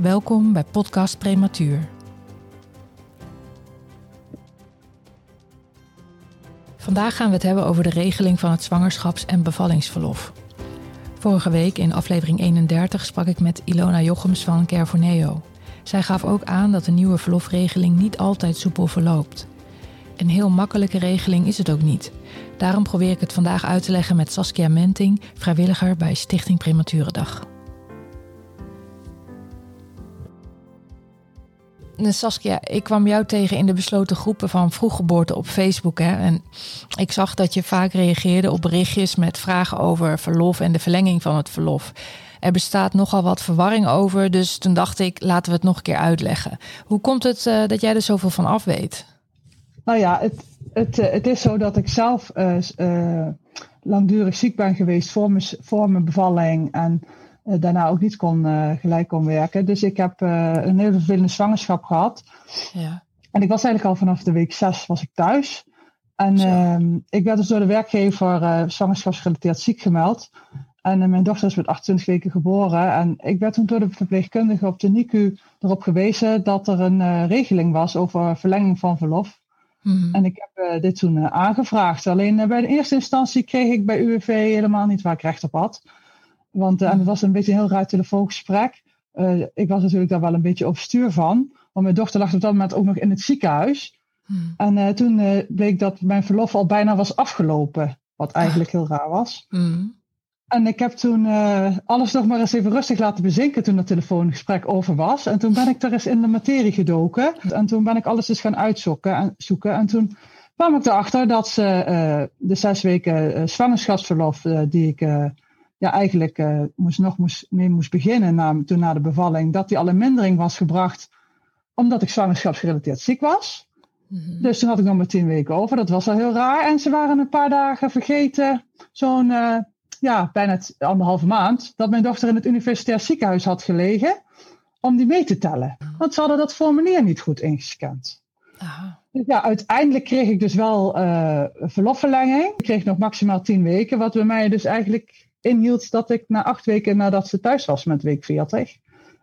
Welkom bij Podcast Prematuur. Vandaag gaan we het hebben over de regeling van het zwangerschaps- en bevallingsverlof. Vorige week in aflevering 31 sprak ik met Ilona Jochems van Care Zij gaf ook aan dat de nieuwe verlofregeling niet altijd soepel verloopt. Een heel makkelijke regeling is het ook niet. Daarom probeer ik het vandaag uit te leggen met Saskia Menting, vrijwilliger bij Stichting Prematurendag. Saskia, ik kwam jou tegen in de besloten groepen van vroeggeboorte op Facebook. Hè? En ik zag dat je vaak reageerde op berichtjes met vragen over verlof en de verlenging van het verlof. Er bestaat nogal wat verwarring over, dus toen dacht ik, laten we het nog een keer uitleggen. Hoe komt het uh, dat jij er zoveel van af weet? Nou ja, het, het, uh, het is zo dat ik zelf uh, langdurig ziek ben geweest voor mijn, voor mijn bevalling. En daarna ook niet kon, uh, gelijk kon werken. Dus ik heb uh, een hele vervelende zwangerschap gehad. Ja. En ik was eigenlijk al vanaf de week zes was ik thuis. En ehm, ik werd dus door de werkgever zwangerschapsgerelateerd ziek gemeld. En mijn dochter is met 28 weken geboren. En ik werd toen door de verpleegkundige op de NICU erop gewezen dat er een regeling was over verlenging van verlof. Mm. En ik heb dit toen aangevraagd. Alleen bij de eerste instantie kreeg ik bij UWV helemaal niet waar ik recht op had. Want uh, en het was een beetje een heel raar telefoongesprek. Uh, ik was natuurlijk daar wel een beetje op stuur van. Want mijn dochter lag op dat moment ook nog in het ziekenhuis. Hmm. En uh, toen bleek dat mijn verlof al bijna was afgelopen. Wat eigenlijk heel raar was. Hmm. En ik heb toen alles nog maar eens even rustig laten bezinken toen het telefoongesprek over was. En toen ben ik er eens in de materie gedoken. En toen ben ik alles eens gaan uitzoeken en zoeken. En toen kwam ik erachter dat ze de zes weken zwangerschapsverlof die ik ja, eigenlijk uh, moest nog moest, mee moest beginnen na, toen na de bevalling, dat die al in mindering was gebracht omdat ik zwangerschapsgerelateerd ziek was. Mm-hmm. Dus toen had ik nog maar tien weken over. Dat was al heel raar. En ze waren een paar dagen vergeten, zo'n uh, ja, bijna anderhalve maand, dat mijn dochter in het universitair ziekenhuis had gelegen om die mee te tellen. Want ze hadden dat formulier niet goed ingescand. Aha. Dus ja, uiteindelijk kreeg ik dus wel uh, verlofverlenging. Ik kreeg nog maximaal tien weken, wat bij mij dus eigenlijk inhield dat ik na acht weken nadat ze thuis was met week 40,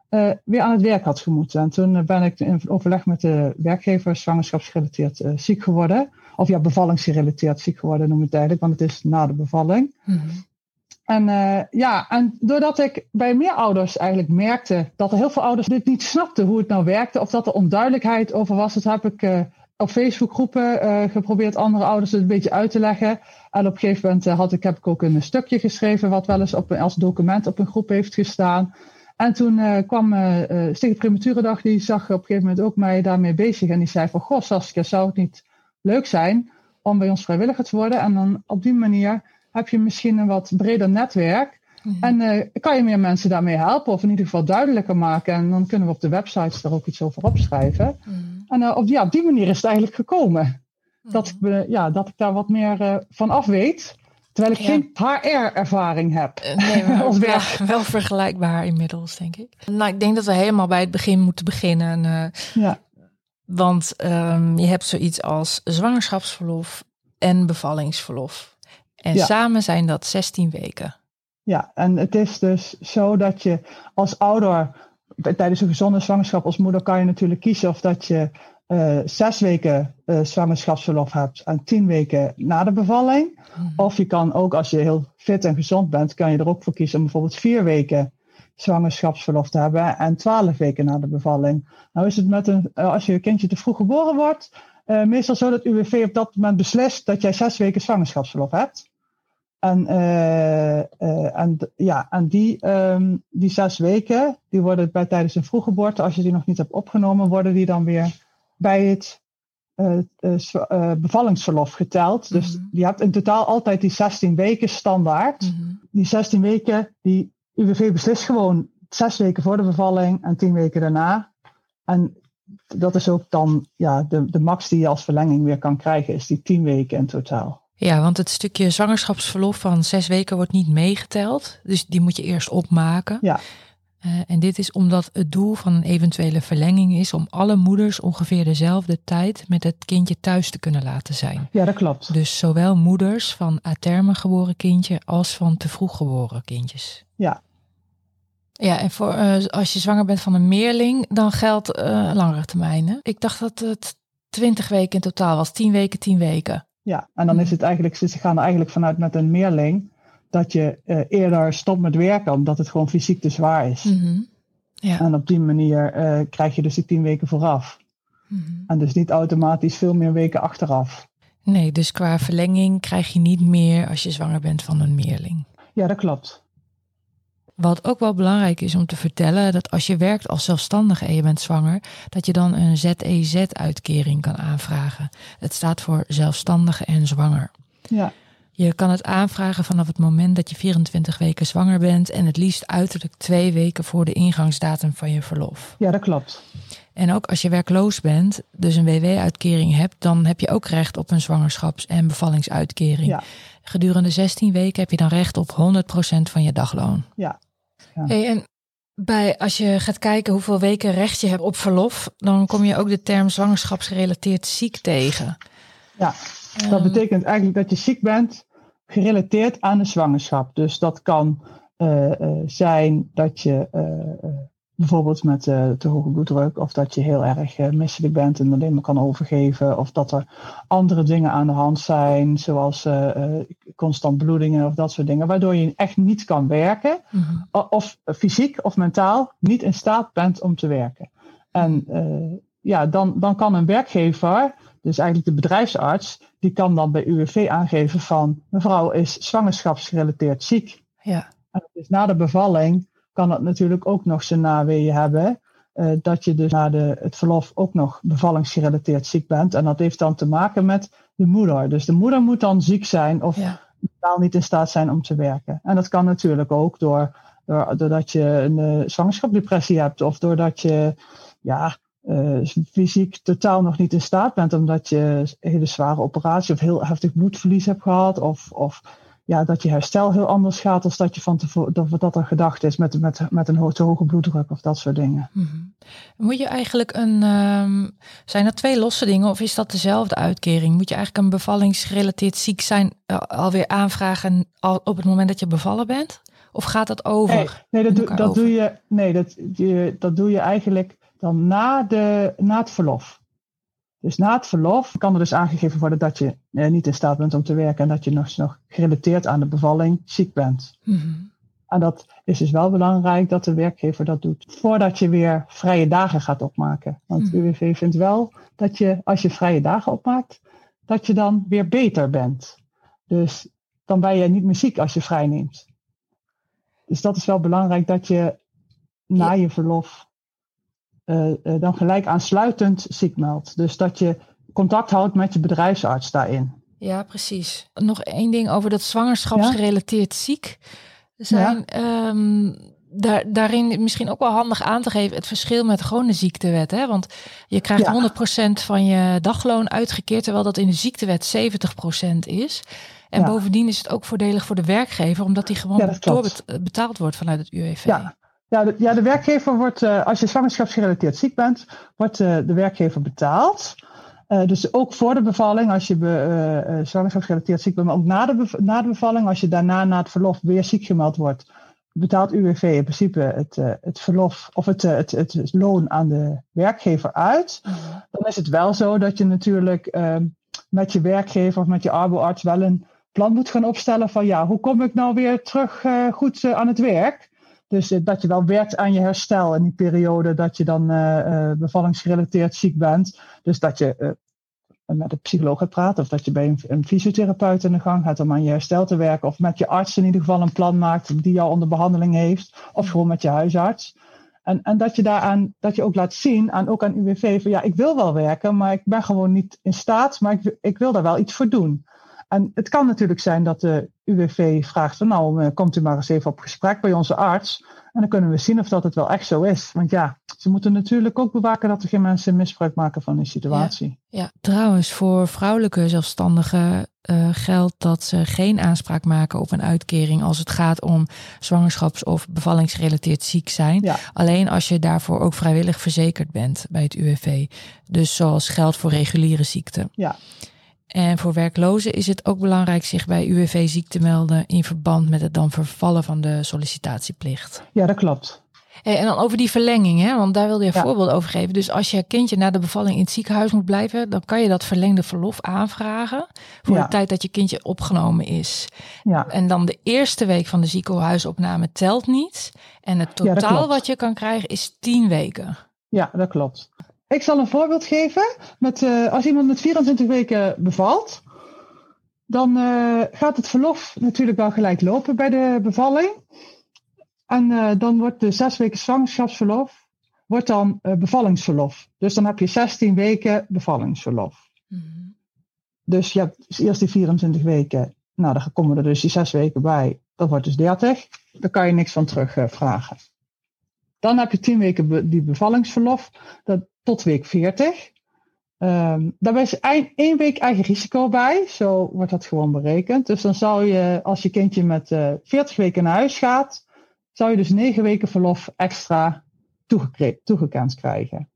uh, weer aan het werk had gemoeten. En toen ben ik in overleg met de werkgever zwangerschapsgerelateerd uh, ziek geworden. Of ja, bevallingsgerelateerd ziek geworden noem ik het eigenlijk, want het is na de bevalling. Mm-hmm. En uh, ja, en doordat ik bij meer ouders eigenlijk merkte dat er heel veel ouders dit niet snapten hoe het nou werkte, of dat er onduidelijkheid over was, dat heb ik op Facebookgroepen uh, geprobeerd andere ouders het een beetje uit te leggen. En op een gegeven moment uh, had ik, heb ik ook een stukje geschreven wat wel eens op, als document op een groep heeft gestaan. En toen uh, kwam uh, Stichting Prematurendag, die zag op een gegeven moment ook mij daarmee bezig. En die zei van, goh Saskia, zou het niet leuk zijn om bij ons vrijwilliger te worden? En dan op die manier heb je misschien een wat breder netwerk. Mhm. En uh, kan je meer mensen daarmee helpen, of in ieder geval duidelijker maken. En dan kunnen we op de websites er ook iets over opschrijven. Mhm. En uh, op, ja, die manier is het eigenlijk gekomen. Mhm. Dat, ik, ja, dat ik daar wat meer uh, van af weet. Terwijl ik geen HR-ervaring heb. Nee, maar wel vergelijkbaar inmiddels, denk ik. Nou, ik denk dat we helemaal bij het begin moeten beginnen. ja. Want um, je hebt zoiets als zwangerschapsverlof en bevallingsverlof. En ja. samen zijn dat 16 weken. Ja, en het is dus zo dat je als ouder tijdens een gezonde zwangerschap als moeder kan je natuurlijk kiezen of dat je uh, zes weken uh, zwangerschapsverlof hebt en tien weken na de bevalling. Mm. Of je kan ook, als je heel fit en gezond bent, kan je er ook voor kiezen om bijvoorbeeld vier weken zwangerschapsverlof te hebben en twaalf weken na de bevalling. Nou is het met een, uh, als je kindje te vroeg geboren wordt, meestal zo dat UWV op dat moment beslist dat jij zes weken zwangerschapsverlof hebt. En, uh, uh, en, ja, en die, um, die zes weken, die worden bij tijdens een vroeggeboorte, als je die nog niet hebt opgenomen, worden die dan weer bij het uh, bevallingsverlof geteld. Mm -hmm. Dus je hebt in totaal altijd die 16 weken standaard. Mm -hmm. Die 16 weken, die UWV beslist gewoon zes weken voor de bevalling en tien weken daarna. En dat is ook dan ja, de, de max die je als verlenging weer kan krijgen, is die tien weken in totaal. Ja, want het stukje zwangerschapsverlof van zes weken wordt niet meegeteld. Dus die moet je eerst opmaken. Ja. Uh, en dit is omdat het doel van een eventuele verlenging is om alle moeders ongeveer dezelfde tijd met het kindje thuis te kunnen laten zijn. Ja, dat klopt. Dus zowel moeders van a terme geboren kindje als van te vroeg geboren kindjes. Ja. Ja, en voor, uh, als je zwanger bent van een meerling, dan geldt uh, langere termijn. Ik dacht dat het 20 weken in totaal was, 10 weken, 10 weken. Ja, en dan is het eigenlijk, ze gaan er eigenlijk vanuit met een meerling dat je uh, eerder stopt met werken, omdat het gewoon fysiek te zwaar is. Mm -hmm. ja. En op die manier uh, krijg je dus die tien weken vooraf. Mm -hmm. En dus niet automatisch veel meer weken achteraf. Nee, dus qua verlenging krijg je niet meer als je zwanger bent van een meerling. Ja, dat klopt. Wat ook wel belangrijk is om te vertellen, dat als je werkt als zelfstandige en je bent zwanger, dat je dan een ZEZ-uitkering kan aanvragen. Het staat voor zelfstandige en zwanger. Ja. Je kan het aanvragen vanaf het moment dat je 24 weken zwanger bent en het liefst uiterlijk twee weken voor de ingangsdatum van je verlof. Ja, dat klopt. En ook als je werkloos bent, dus een WW-uitkering hebt, dan heb je ook recht op een zwangerschaps- en bevallingsuitkering. Ja. Gedurende 16 weken heb je dan recht op 100% van je dagloon. Ja. Ja. Hey, en bij, als je gaat kijken hoeveel weken recht je hebt op verlof, dan kom je ook de term zwangerschapsgerelateerd ziek tegen. Ja, dat um, betekent eigenlijk dat je ziek bent gerelateerd aan de zwangerschap. Dus dat kan uh, uh, zijn dat je uh, bijvoorbeeld met te hoge bloeddruk, of dat je heel erg misselijk bent en alleen maar kan overgeven, of dat er andere dingen aan de hand zijn, zoals constant bloedingen of dat soort dingen, waardoor je echt niet kan werken, mm-hmm. of fysiek of mentaal niet in staat bent om te werken. En ja, dan, dan kan een werkgever dus eigenlijk de bedrijfsarts, die kan dan bij UWV aangeven van mevrouw is zwangerschapsgerelateerd ziek. Ja. En dus na de bevalling kan dat natuurlijk ook nog zijn naweeën hebben. Uh, dat je dus na de, het verlof ook nog bevallingsgerelateerd ziek bent. En dat heeft dan te maken met de moeder. Dus de moeder moet dan ziek zijn of ja. totaal niet in staat zijn om te werken. En dat kan natuurlijk ook door, door, doordat je een uh, zwangerschapsdepressie hebt. Of doordat je ja, uh, fysiek totaal nog niet in staat bent, omdat je een hele zware operatie of heel heftig bloedverlies hebt gehad, of, of ja, dat je herstel heel anders gaat dan dat je van tevoren dat, dat er gedacht is met, met, met een te hoge bloeddruk of dat soort dingen. Mm-hmm. Moet je eigenlijk een, um, zijn dat twee losse dingen of is dat dezelfde uitkering? Moet je eigenlijk een bevallingsgerelateerd ziek zijn uh, alweer aanvragen al op het moment dat je bevallen bent? Of gaat dat over? Nee, nee dat, doe, dat over? doe je, nee, dat, je, dat doe je eigenlijk dan na, de, na het verlof. Dus na het verlof kan er dus aangegeven worden dat je eh, niet in staat bent om te werken en dat je nog, nog gerelateerd aan de bevalling ziek bent. Mm-hmm. En dat is dus wel belangrijk dat de werkgever dat doet voordat je weer vrije dagen gaat opmaken. Want mm-hmm. UWV vindt wel dat je als je vrije dagen opmaakt, dat je dan weer beter bent. Dus dan ben je niet meer ziek als je vrij neemt. Dus dat is wel belangrijk dat je na je verlof uh, uh, dan gelijk aansluitend ziek meldt. Dus dat je contact houdt met je bedrijfsarts daarin. Ja, precies. Nog één ding over dat zwangerschapsgerelateerd ja? ziek zijn. Ja. Um, daar, daarin misschien ook wel handig aan te geven het verschil met de ziektewet. Hè? Want je krijgt ja. 100% van je dagloon uitgekeerd, terwijl dat in de ziektewet 70% is. En ja. bovendien is het ook voordelig voor de werkgever, omdat die gewoon ja, doorbetaald wordt vanuit het UWV. Ja. Ja, de, ja, de werkgever wordt, uh, als je zwangerschapsgerelateerd ziek bent, wordt uh, de werkgever betaald. Uh, dus ook voor de bevalling, als je be, zwangerschapsgerelateerd ziek bent, maar ook na de, na de bevalling, als je daarna na het verlof weer ziek gemeld wordt, betaalt UWV in principe het, het verlof of het, het, het, het, loon aan de werkgever uit. Mhm. Dan is het wel zo dat je natuurlijk met je werkgever of met je arboarts wel een plan moet gaan opstellen van ja, hoe kom ik nou weer terug goed aan het werk? Dus uh, dat je wel werkt aan je herstel in die periode dat je dan uh, uh, bevallingsgerelateerd ziek bent. Dus dat je met een psycholoog gaat praten of dat je bij een, een, fysiotherapeut in de gang gaat om aan je herstel te werken. Of met je arts in ieder geval een plan maakt die jou onder behandeling heeft. Of gewoon met je huisarts. En, en dat je daaraan, dat je ook laat zien, aan, ook aan UWV, van ja, ik wil wel werken, maar ik ben gewoon niet in staat, maar ik, ik wil daar wel iets voor doen. En het kan natuurlijk zijn dat de UWV vraagt van nou, komt u maar eens even op gesprek bij onze arts. En dan kunnen we zien of dat het wel echt zo is. Want ja, Ze moeten natuurlijk ook bewaken dat er geen mensen misbruik maken van die situatie. Ja, trouwens, voor vrouwelijke zelfstandigen uh, geldt dat ze geen aanspraak maken op een uitkering als het gaat om zwangerschaps- of bevallingsgerelateerd ziek zijn. Alleen als je daarvoor ook vrijwillig verzekerd bent bij het UWV. Dus zoals geldt voor reguliere ziekten. Ja. En voor werklozen is het ook belangrijk zich bij UWV ziek te melden in verband met het dan vervallen van de sollicitatieplicht. Ja, dat klopt. en dan over die verlenging, hè? want daar wilde je een voorbeeld over geven. Dus als je kindje na de bevalling in het ziekenhuis moet blijven, dan kan je dat verlengde verlof aanvragen voor de tijd dat je kindje opgenomen is. Ja. En dan de eerste week van de ziekenhuisopname telt niet. En het totaal wat je kan krijgen is tien weken. Ja, dat klopt. Ik zal een voorbeeld geven. Met, uh, als iemand met 24 weken bevalt, dan uh, gaat het verlof natuurlijk wel gelijk lopen bij de bevalling. En uh, dan wordt de zes weken zwangerschapsverlof wordt dan bevallingsverlof. Dus dan heb je 16 weken bevallingsverlof. Mm -hmm. Dus je hebt eerst die 24 weken. Nou, dan komen er dus die zes weken bij. Dat wordt dus 30. Daar kan je niks van terugvragen. Dan heb je 10 weken die bevallingsverlof. Dat, tot week 40. Um, daarbij is één week eigen risico bij. Zo wordt dat gewoon berekend. Dus dan zou je, als je kindje met uh, 40 weken naar huis gaat, zou je dus 9 weken verlof extra toegekend krijgen.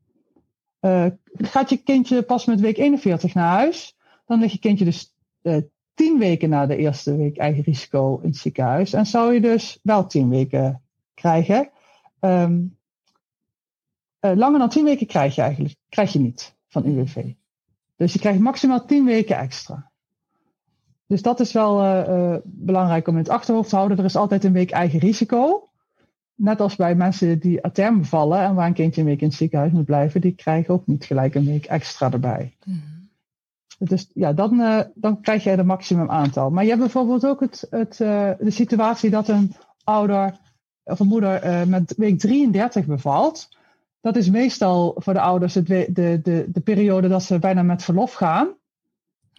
Uh, gaat je kindje pas met week 41 naar huis, dan ligt je kindje dus uh, 10 weken na de eerste week eigen risico in het ziekenhuis. En zou je dus wel 10 weken krijgen. Um, uh, langer dan 10 weken krijg je eigenlijk krijg je niet van UWV. Dus je krijgt maximaal 10 weken extra. Dus dat is wel uh, uh, belangrijk om in het achterhoofd te houden. Er is altijd een week eigen risico. Net als bij mensen die a term bevallen en waar een kindje een week in het ziekenhuis moet blijven, die krijgen ook niet gelijk een week extra erbij. Mm. Dus ja, dan, uh, dan krijg je het maximum aantal. Maar je hebt bijvoorbeeld ook het, het, de situatie dat een ouder of een moeder met week 33 bevalt. Dat is meestal voor de ouders het, de, de, de periode dat ze bijna met verlof gaan.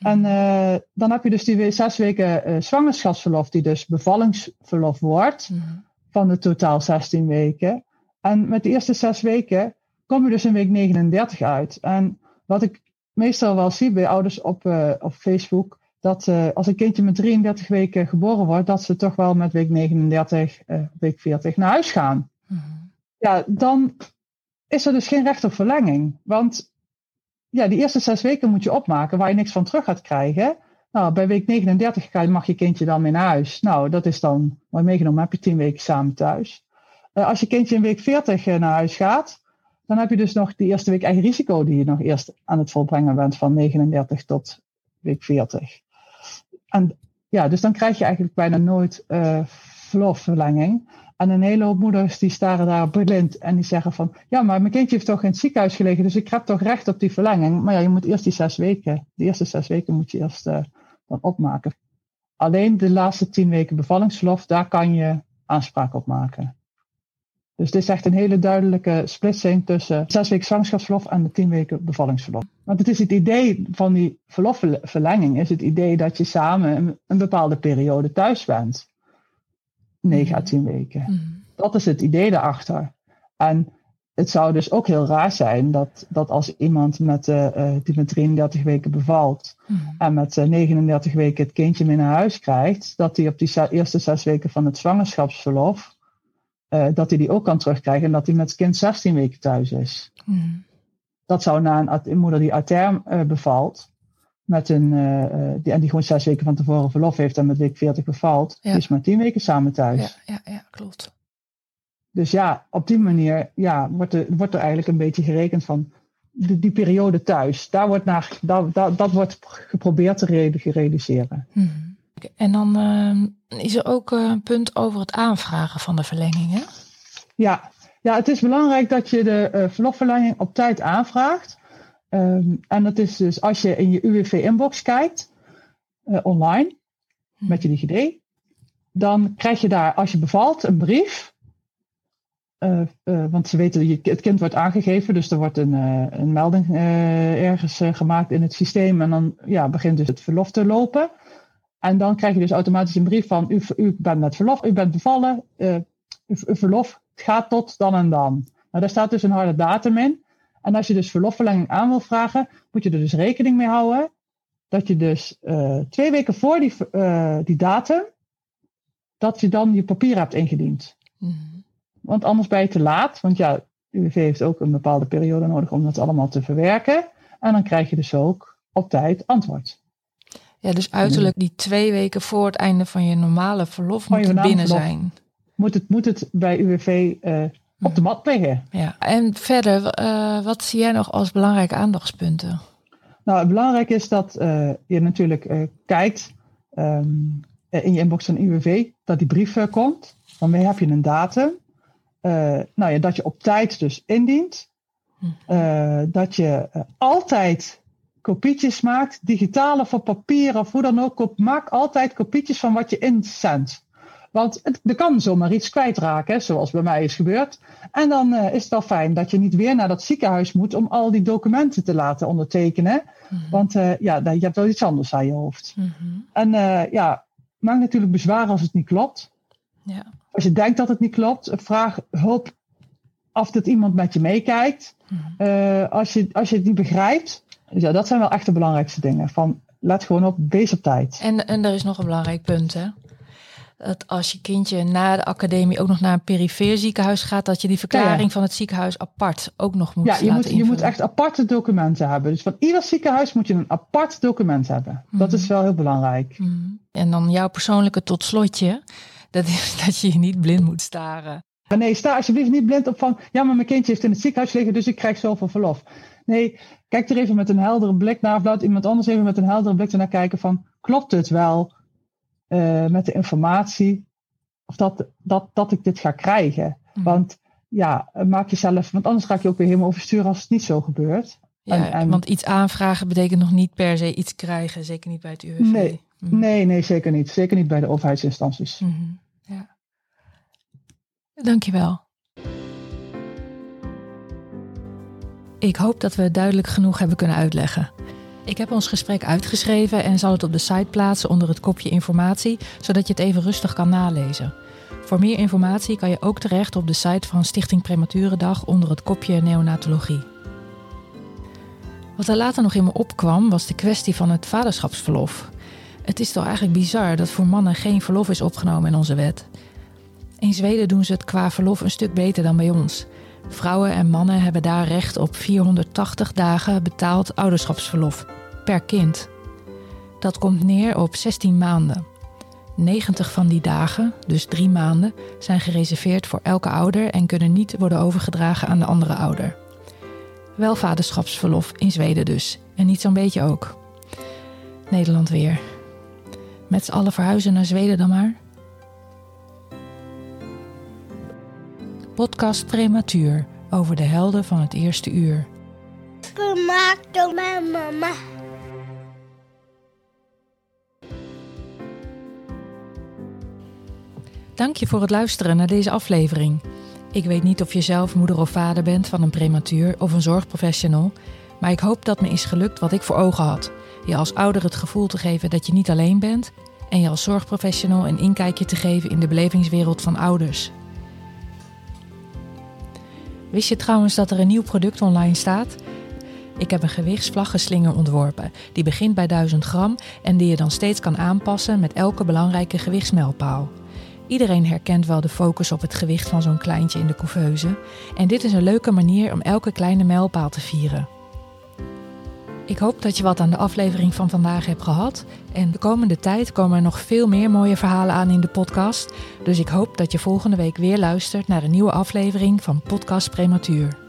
En uh, dan heb je dus die zes weken uh, zwangerschapsverlof, die dus bevallingsverlof wordt, mm. van de totaal 16 weken. En met de eerste zes weken kom je dus in week 39 uit. En wat ik meestal wel zie bij ouders op, uh, op Facebook, dat als een kindje met 33 weken geboren wordt, dat ze toch wel met week 39, week 40 naar huis gaan. Mm. Ja, dan is er dus geen recht op verlenging. Want ja, die eerste zes weken moet je opmaken waar je niks van terug gaat krijgen. Nou, bij week 39 mag je kindje dan mee naar huis. Nou, dat is dan mooi meegenomen, heb je tien weken samen thuis. Uh, als je kindje in week 40 uh, naar huis gaat, dan heb je dus nog die eerste week eigen risico die je nog eerst aan het volbrengen bent van 39 tot week 40. En ja, dus dan krijg je eigenlijk bijna nooit uh, verlofverlenging. En een hele hoop moeders die staren daar blind en die zeggen van, ja, maar mijn kindje heeft toch in het ziekenhuis gelegen, dus ik heb toch recht op die verlenging. Maar ja, je moet eerst die zes weken, de eerste zes weken moet je eerst uh, dan opmaken. Alleen de laatste tien weken bevallingsverlof, daar kan je aanspraak op maken. Dus dit is echt een hele duidelijke splitsing tussen zes weken zwangerschapsverlof en de tien weken bevallingsverlof. Want het is het idee van die verlofverlenging, is het idee dat je samen een, bepaalde periode thuis bent. 9 à 10 weken. Mm. Dat is het idee daarachter. En het zou dus ook heel raar zijn dat, dat als iemand met, uh, die met 33 weken bevalt mm. en met uh, 39 weken het kindje mee naar huis krijgt, dat hij op die eerste zes weken van het zwangerschapsverlof, uh, dat hij die ook kan terugkrijgen en dat hij met het kind 16 weken thuis is. Mm. Dat zou na een, moeder die uit term bevalt, met een, uh, die, en die gewoon zes weken van tevoren verlof heeft en met week 40 bevalt, ja. is maar tien weken samen thuis. Ja, ja, ja, klopt. Dus ja, op die manier ja, wordt, er, wordt er eigenlijk een beetje gerekend van die, die periode thuis. Daar wordt naar, dat, dat, dat wordt geprobeerd te realiseren. Hmm. En dan uh, is er ook een punt over het aanvragen van de verlenging, hè? Ja. ja, het is belangrijk dat je de uh, verlofverlenging op tijd aanvraagt. Um, en dat is dus als je in je UWV-inbox kijkt, uh, online, hm. met je DigiD, dan krijg je daar, als je bevalt, een brief. Uh, uh, want ze weten, je, het kind wordt aangegeven, dus er wordt een, een melding ergens gemaakt in het systeem. En dan ja, begint dus het verlof te lopen. En dan krijg je dus automatisch een brief van, u, u bent met verlof, u bent bevallen, uw, uw verlof gaat tot dan en dan. Nou, daar staat dus een harde datum in. En als je dus verlofverlenging aan wil vragen, moet je er dus rekening mee houden dat je dus uh, twee weken voor die, uh, die datum, dat je dan je papier hebt ingediend. Mm. Want anders ben je te laat, want ja, UWV heeft ook een bepaalde periode nodig om dat allemaal te verwerken. En dan krijg je dus ook op tijd antwoord. Ja, dus uiterlijk die twee weken voor het einde van je normale verlof moet het binnen zijn. Moet het, moet het bij UWV uh, op de mat liggen. Ja, en verder, wat zie jij nog als belangrijke aandachtspunten? Nou, belangrijk is dat uh, je natuurlijk kijkt um, in je inbox van UWV dat die brief komt. Dan heb je een datum. nou ja, dat je op tijd dus indient. Hm. dat je altijd kopietjes maakt, digitale of papier of hoe dan ook. Maak altijd kopietjes van wat je inzendt. Want het, er kan zomaar iets kwijtraken, zoals bij mij is gebeurd. En dan uh, is het wel fijn dat je niet weer naar dat ziekenhuis moet om al die documenten te laten ondertekenen. Mm -hmm. Want uh, ja, je hebt wel iets anders aan je hoofd. Mm -hmm. En uh, ja, maak natuurlijk bezwaar als het niet klopt. Ja. Als je denkt dat het niet klopt, vraag hulp of dat iemand met je meekijkt. Mm -hmm. als, je, als je het niet begrijpt, ja, dat zijn wel echt de belangrijkste dingen. Van, let gewoon op, wees op tijd. En, en er is nog een belangrijk punt, hè? dat als je kindje na de academie ook nog naar een perifeer ziekenhuis gaat, dat je die verklaring van het ziekenhuis apart ook nog moet ja, je moet, je moet echt aparte documenten hebben. Dus van ieder ziekenhuis moet je een apart document hebben. Dat mhm. is wel heel belangrijk. Mm. En dan jouw persoonlijke tot slotje, dat is dat je je niet blind moet staren. Nee, sta alsjeblieft niet blind op van, ja, maar mijn kindje heeft in het ziekenhuis liggen, dus ik krijg zoveel verlof. Nee, kijk er even met een heldere blik naar, of laat iemand anders even met een heldere blik naar kijken van, klopt het wel? uh, met de informatie of dat, dat, dat ik dit ga krijgen. Mm. Want ja, maak jezelf, want anders ga ik je ook weer helemaal oversturen als het niet zo gebeurt. Ja, en, en, want iets aanvragen betekent nog niet per se iets krijgen, zeker niet bij het UWV. Nee, mm. nee, nee, zeker niet. Zeker niet bij de overheidsinstanties. Mm -hmm. ja. Dankjewel. Ik hoop dat we het duidelijk genoeg hebben kunnen uitleggen. Ik heb ons gesprek uitgeschreven en zal het op de site plaatsen onder het kopje informatie, zodat je het even rustig kan nalezen. Voor meer informatie kan je ook terecht op de site van Stichting Prematurendag onder het kopje neonatologie. Wat er later nog in me opkwam was de kwestie van het vaderschapsverlof. Het is toch eigenlijk bizar dat voor mannen geen verlof is opgenomen in onze wet. In Zweden doen ze het qua verlof een stuk beter dan bij ons. Vrouwen en mannen hebben daar recht op 480 dagen betaald ouderschapsverlof per kind. Dat komt neer op 16 maanden. 90 van die dagen, dus drie maanden, zijn gereserveerd voor elke ouder en kunnen niet worden overgedragen aan de andere ouder. Wel vaderschapsverlof in Zweden dus, en niet zo'n beetje ook. Nederland weer. Met z'n allen verhuizen naar Zweden dan maar. Podcast Prematuur over de helden van het eerste uur. Gemaakt door mijn mama. Dank je voor het luisteren naar deze aflevering. Ik weet niet of je zelf moeder of vader bent van een prematuur of een zorgprofessional, maar ik hoop dat me is gelukt wat ik voor ogen had. Je als ouder het gevoel te geven dat je niet alleen bent en je als zorgprofessional een inkijkje te geven in de belevingswereld van ouders. Wist je trouwens dat er een nieuw product online staat? Ik heb een gewichtsvlaggenslinger ontworpen. Die begint bij 1000 gram en die je dan steeds kan aanpassen met elke belangrijke gewichtsmijlpaal. Iedereen herkent wel de focus op het gewicht van zo'n kleintje in de couveuse. En dit is een leuke manier om elke kleine mijlpaal te vieren. Ik hoop dat je wat aan de aflevering van vandaag hebt gehad. En de komende tijd komen er nog veel meer mooie verhalen aan in de podcast. Dus ik hoop dat je volgende week weer luistert naar een nieuwe aflevering van Podcast Prematuur.